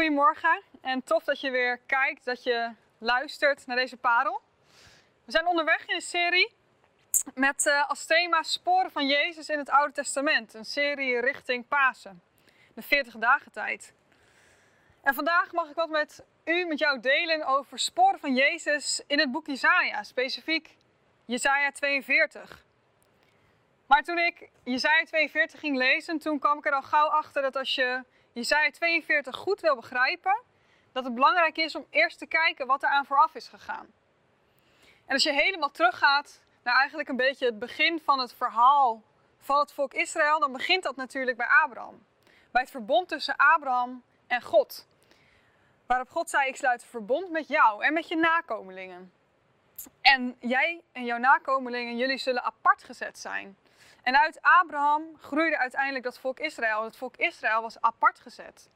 Goedemorgen en tof dat je weer kijkt, dat je luistert naar deze parel. We zijn onderweg in een serie met uh, als thema Sporen van Jezus in het Oude Testament. Een serie richting Pasen, de 40 dagen tijd. En vandaag mag ik wat met u, met jou delen over sporen van Jezus in het boek Jesaja, specifiek Jesaja 42. Maar toen ik Jesaja 42 ging lezen, toen kwam ik er al gauw achter dat als je Jesaja 42 goed wil begrijpen, dat het belangrijk is om eerst te kijken wat er aan vooraf is gegaan. En als je helemaal teruggaat naar eigenlijk een beetje het begin van het verhaal van het volk Israël, dan begint dat natuurlijk bij Abraham. Bij het verbond tussen Abraham en God. Waarop God zei: Ik sluit een verbond met jou en met je nakomelingen. En jij en jouw nakomelingen, jullie zullen apart gezet zijn. En uit Abraham groeide uiteindelijk dat volk Israël. Het volk Israël was apart gezet.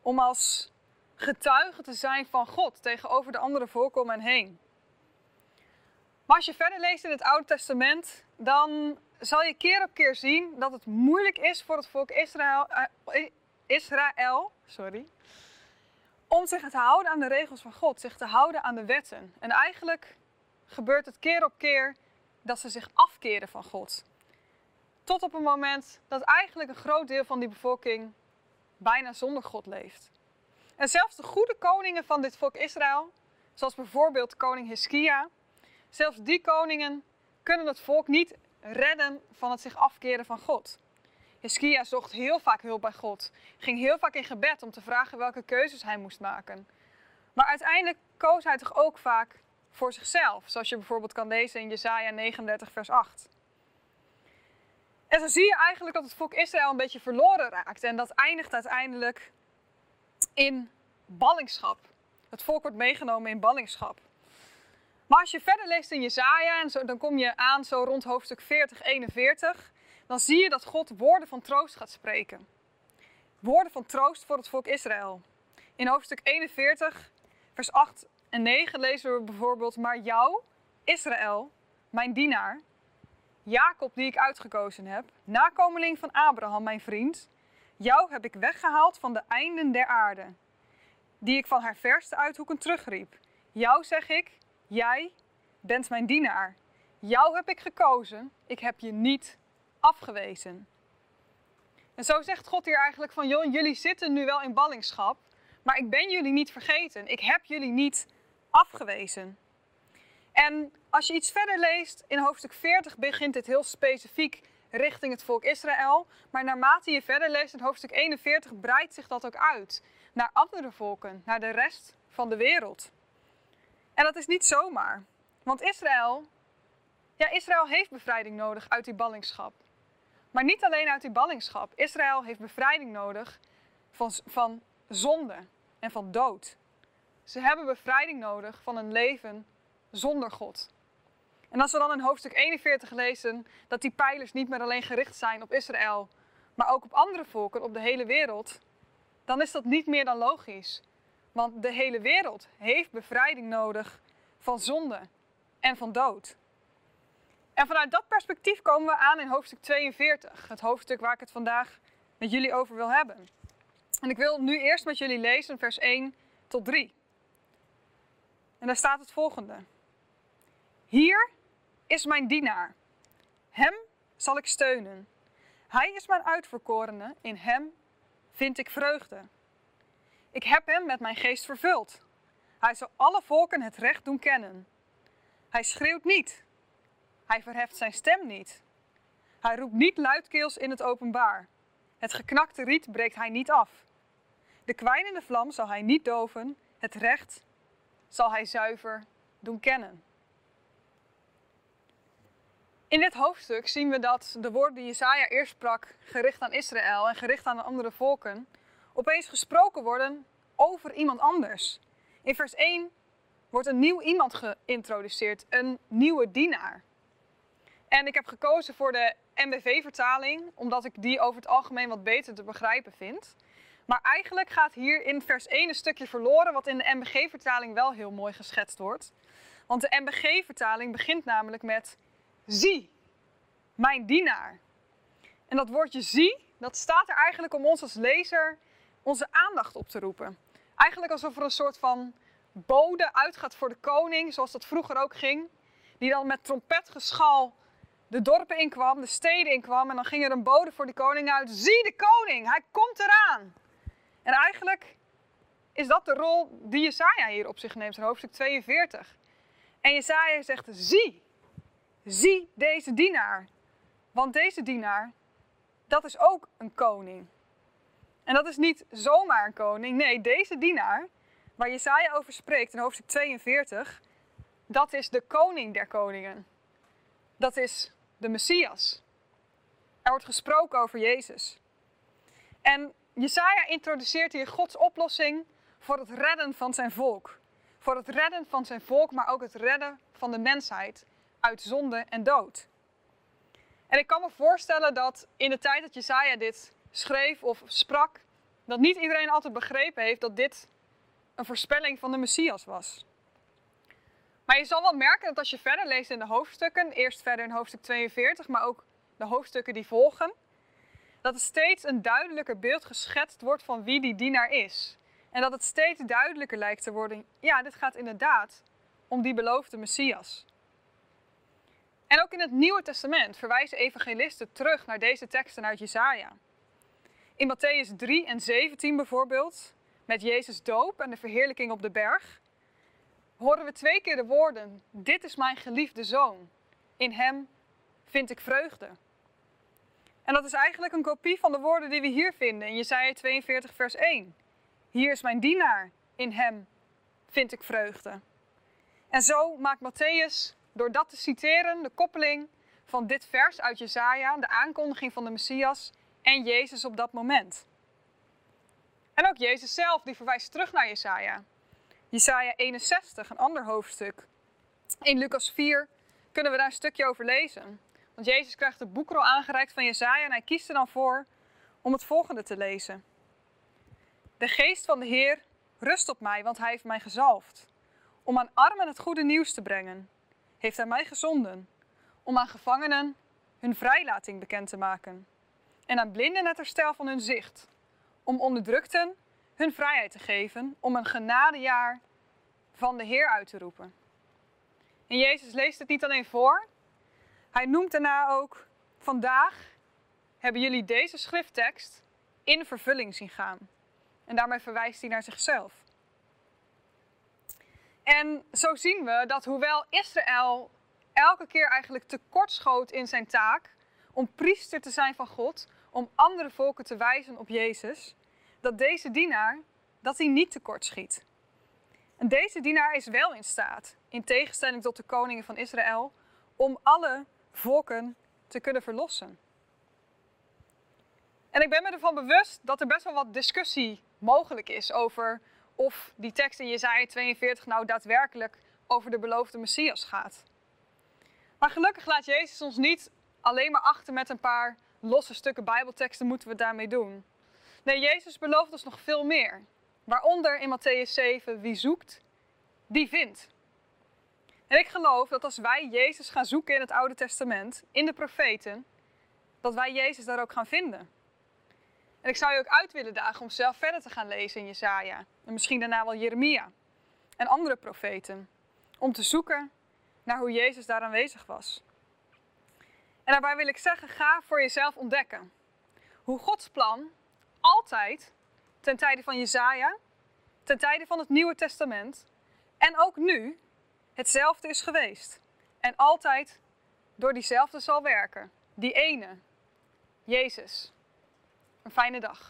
Om als getuige te zijn van God tegenover de andere volken om hen heen. Maar als je verder leest in het Oude Testament, dan zal je keer op keer zien dat het moeilijk is voor het volk Israël, uh, Israël sorry, om zich te houden aan de regels van God, zich te houden aan de wetten. En eigenlijk gebeurt het keer op keer dat ze zich afkeren van God. Tot op het moment dat eigenlijk een groot deel van die bevolking bijna zonder God leeft. En zelfs de goede koningen van dit volk Israël, zoals bijvoorbeeld koning Hiskia, zelfs die koningen kunnen het volk niet redden van het zich afkeren van God. Hiskia zocht heel vaak hulp bij God, ging heel vaak in gebed om te vragen welke keuzes hij moest maken. Maar uiteindelijk koos hij toch ook vaak voor zichzelf, zoals je bijvoorbeeld kan lezen in Jesaja 39 vers 8. En zo zie je eigenlijk dat het volk Israël een beetje verloren raakt. En dat eindigt uiteindelijk in ballingschap. Het volk wordt meegenomen in ballingschap. Maar als je verder leest in Jezaja, en zo, dan kom je aan zo rond hoofdstuk 40, 41, dan zie je dat God woorden van troost gaat spreken. Woorden van troost voor het volk Israël. In hoofdstuk 41, vers 8 en 9 lezen we bijvoorbeeld, maar jou, Israël, mijn dienaar, Jacob die ik uitgekozen heb, nakomeling van Abraham, mijn vriend, jou heb ik weggehaald van de einden der aarde, die ik van haar verste uithoeken terugriep. Jou zeg ik, jij bent mijn dienaar. Jou heb ik gekozen, ik heb je niet afgewezen. En zo zegt God hier eigenlijk van, joh, jullie zitten nu wel in ballingschap, maar ik ben jullie niet vergeten. Ik heb jullie niet afgewezen. En als je iets verder leest, in hoofdstuk 40 begint dit heel specifiek richting het volk Israël. Maar naarmate je verder leest in hoofdstuk 41 breidt zich dat ook uit naar andere volken, naar de rest van de wereld. En dat is niet zomaar. Want Israël, ja, Israël heeft bevrijding nodig uit die ballingschap. Maar niet alleen uit die ballingschap. Israël heeft bevrijding nodig van, van zonde en van dood. Ze hebben bevrijding nodig van een leven zonder God. En als we dan in hoofdstuk 41 lezen dat die pijlers niet meer alleen gericht zijn op Israël, maar ook op andere volken op de hele wereld, dan is dat niet meer dan logisch. Want de hele wereld heeft bevrijding nodig van zonde en van dood. En vanuit dat perspectief komen we aan in hoofdstuk 42, het hoofdstuk waar ik het vandaag met jullie over wil hebben. En ik wil nu eerst met jullie lezen vers 1 tot 3. En daar staat het volgende. Hier is mijn dienaar. Hem zal ik steunen. Hij is mijn uitverkorene. In hem vind ik vreugde. Ik heb hem met mijn geest vervuld. Hij zal alle volken het recht doen kennen. Hij schreeuwt niet. Hij verheft zijn stem niet. Hij roept niet luidkeels in het openbaar. Het geknakte riet breekt hij niet af. De kwijnende vlam zal hij niet doven. Het recht zal hij zuiver doen kennen. In dit hoofdstuk zien we dat de woorden die Jesaja eerst sprak, gericht aan Israël en gericht aan de andere volken, opeens gesproken worden over iemand anders. In vers 1 wordt een nieuw iemand geïntroduceerd, een nieuwe dienaar. En ik heb gekozen voor de MBV-vertaling, omdat ik die over het algemeen wat beter te begrijpen vind. Maar eigenlijk gaat hier in vers 1 een stukje verloren, wat in de MBG-vertaling wel heel mooi geschetst wordt. Want de MBG-vertaling begint namelijk met zie, mijn dienaar. En dat woordje zie, dat staat er eigenlijk om ons als lezer onze aandacht op te roepen. Eigenlijk alsof er een soort van bode uitgaat voor de koning, zoals dat vroeger ook ging. Die dan met trompetgeschal de dorpen inkwam, de steden inkwam. En dan ging er een bode voor de koning uit. Zie de koning, hij komt eraan. En eigenlijk is dat de rol die Jesaja hier op zich neemt in hoofdstuk 42. En Jesaja zegt, zie, zie deze dienaar. Want deze dienaar, dat is ook een koning. En dat is niet zomaar een koning. Nee, deze dienaar, waar Jesaja over spreekt in hoofdstuk 42, dat is de koning der koningen. Dat is de Messias. Er wordt gesproken over Jezus. En Jesaja introduceert hier Gods oplossing voor het redden van zijn volk. Voor het redden van zijn volk, maar ook het redden van de mensheid uit zonde en dood. En ik kan me voorstellen dat in de tijd dat Jesaja dit schreef of sprak, dat niet iedereen altijd begrepen heeft dat dit een voorspelling van de Messias was. Maar je zal wel merken dat als je verder leest in de hoofdstukken, eerst verder in hoofdstuk 42, maar ook de hoofdstukken die volgen, dat er steeds een duidelijker beeld geschetst wordt van wie die dienaar is. En dat het steeds duidelijker lijkt te worden, ja, dit gaat inderdaad om die beloofde Messias. En ook in het Nieuwe Testament verwijzen evangelisten terug naar deze teksten uit Jesaja. In Matthäus 3 en 17 bijvoorbeeld, met Jezus doop en de verheerlijking op de berg, horen we twee keer de woorden: Dit is mijn geliefde zoon. In hem vind ik vreugde. En dat is eigenlijk een kopie van de woorden die we hier vinden in Jesaja 42, vers 1. Hier is mijn dienaar, in hem vind ik vreugde. En zo maakt Matthäus, door dat te citeren, de koppeling van dit vers uit Jesaja, de aankondiging van de Messias en Jezus op dat moment. En ook Jezus zelf, die verwijst terug naar Jesaja. Jesaja 61, een ander hoofdstuk. In Lucas 4 kunnen we daar een stukje over lezen. Want Jezus krijgt de boekrol aangereikt van Jesaja en hij kiest er dan voor om het volgende te lezen. De geest van de Heer rust op mij, want hij heeft mij gezalfd. Om aan armen het goede nieuws te brengen, heeft hij mij gezonden. Om aan gevangenen hun vrijlating bekend te maken. En aan blinden het herstel van hun zicht. Om onderdrukten hun vrijheid te geven. Om een genadejaar van de Heer uit te roepen. En Jezus leest het niet alleen voor, hij noemt daarna ook: Vandaag hebben jullie deze schrifttekst in vervulling zien gaan. En daarmee verwijst hij naar zichzelf. En zo zien we dat hoewel Israël elke keer eigenlijk tekortschoot in zijn taak om priester te zijn van God, om andere volken te wijzen op Jezus, dat deze dienaar dat hij niet tekortschiet. En deze dienaar is wel in staat, in tegenstelling tot de koningen van Israël, om alle volken te kunnen verlossen. En ik ben me ervan bewust dat er best wel wat discussie mogelijk is over of die tekst in Jezaja 42 nou daadwerkelijk over de beloofde Messias gaat. Maar gelukkig laat Jezus ons niet alleen maar achter met een paar losse stukken Bijbelteksten moeten we daarmee doen. Nee, Jezus belooft ons nog veel meer. Waaronder in Matthäus 7, wie zoekt, die vindt. En ik geloof dat als wij Jezus gaan zoeken in het Oude Testament, in de profeten, dat wij Jezus daar ook gaan vinden. En ik zou je ook uit willen dagen om zelf verder te gaan lezen in Jesaja. En misschien daarna wel Jeremia en andere profeten. Om te zoeken naar hoe Jezus daar aanwezig was. En daarbij wil ik zeggen, ga voor jezelf ontdekken. Hoe Gods plan altijd, ten tijde van Jesaja, ten tijde van het Nieuwe Testament en ook nu, hetzelfde is geweest. En altijd door diezelfde zal werken. Die ene, Jezus. Een fijne dag.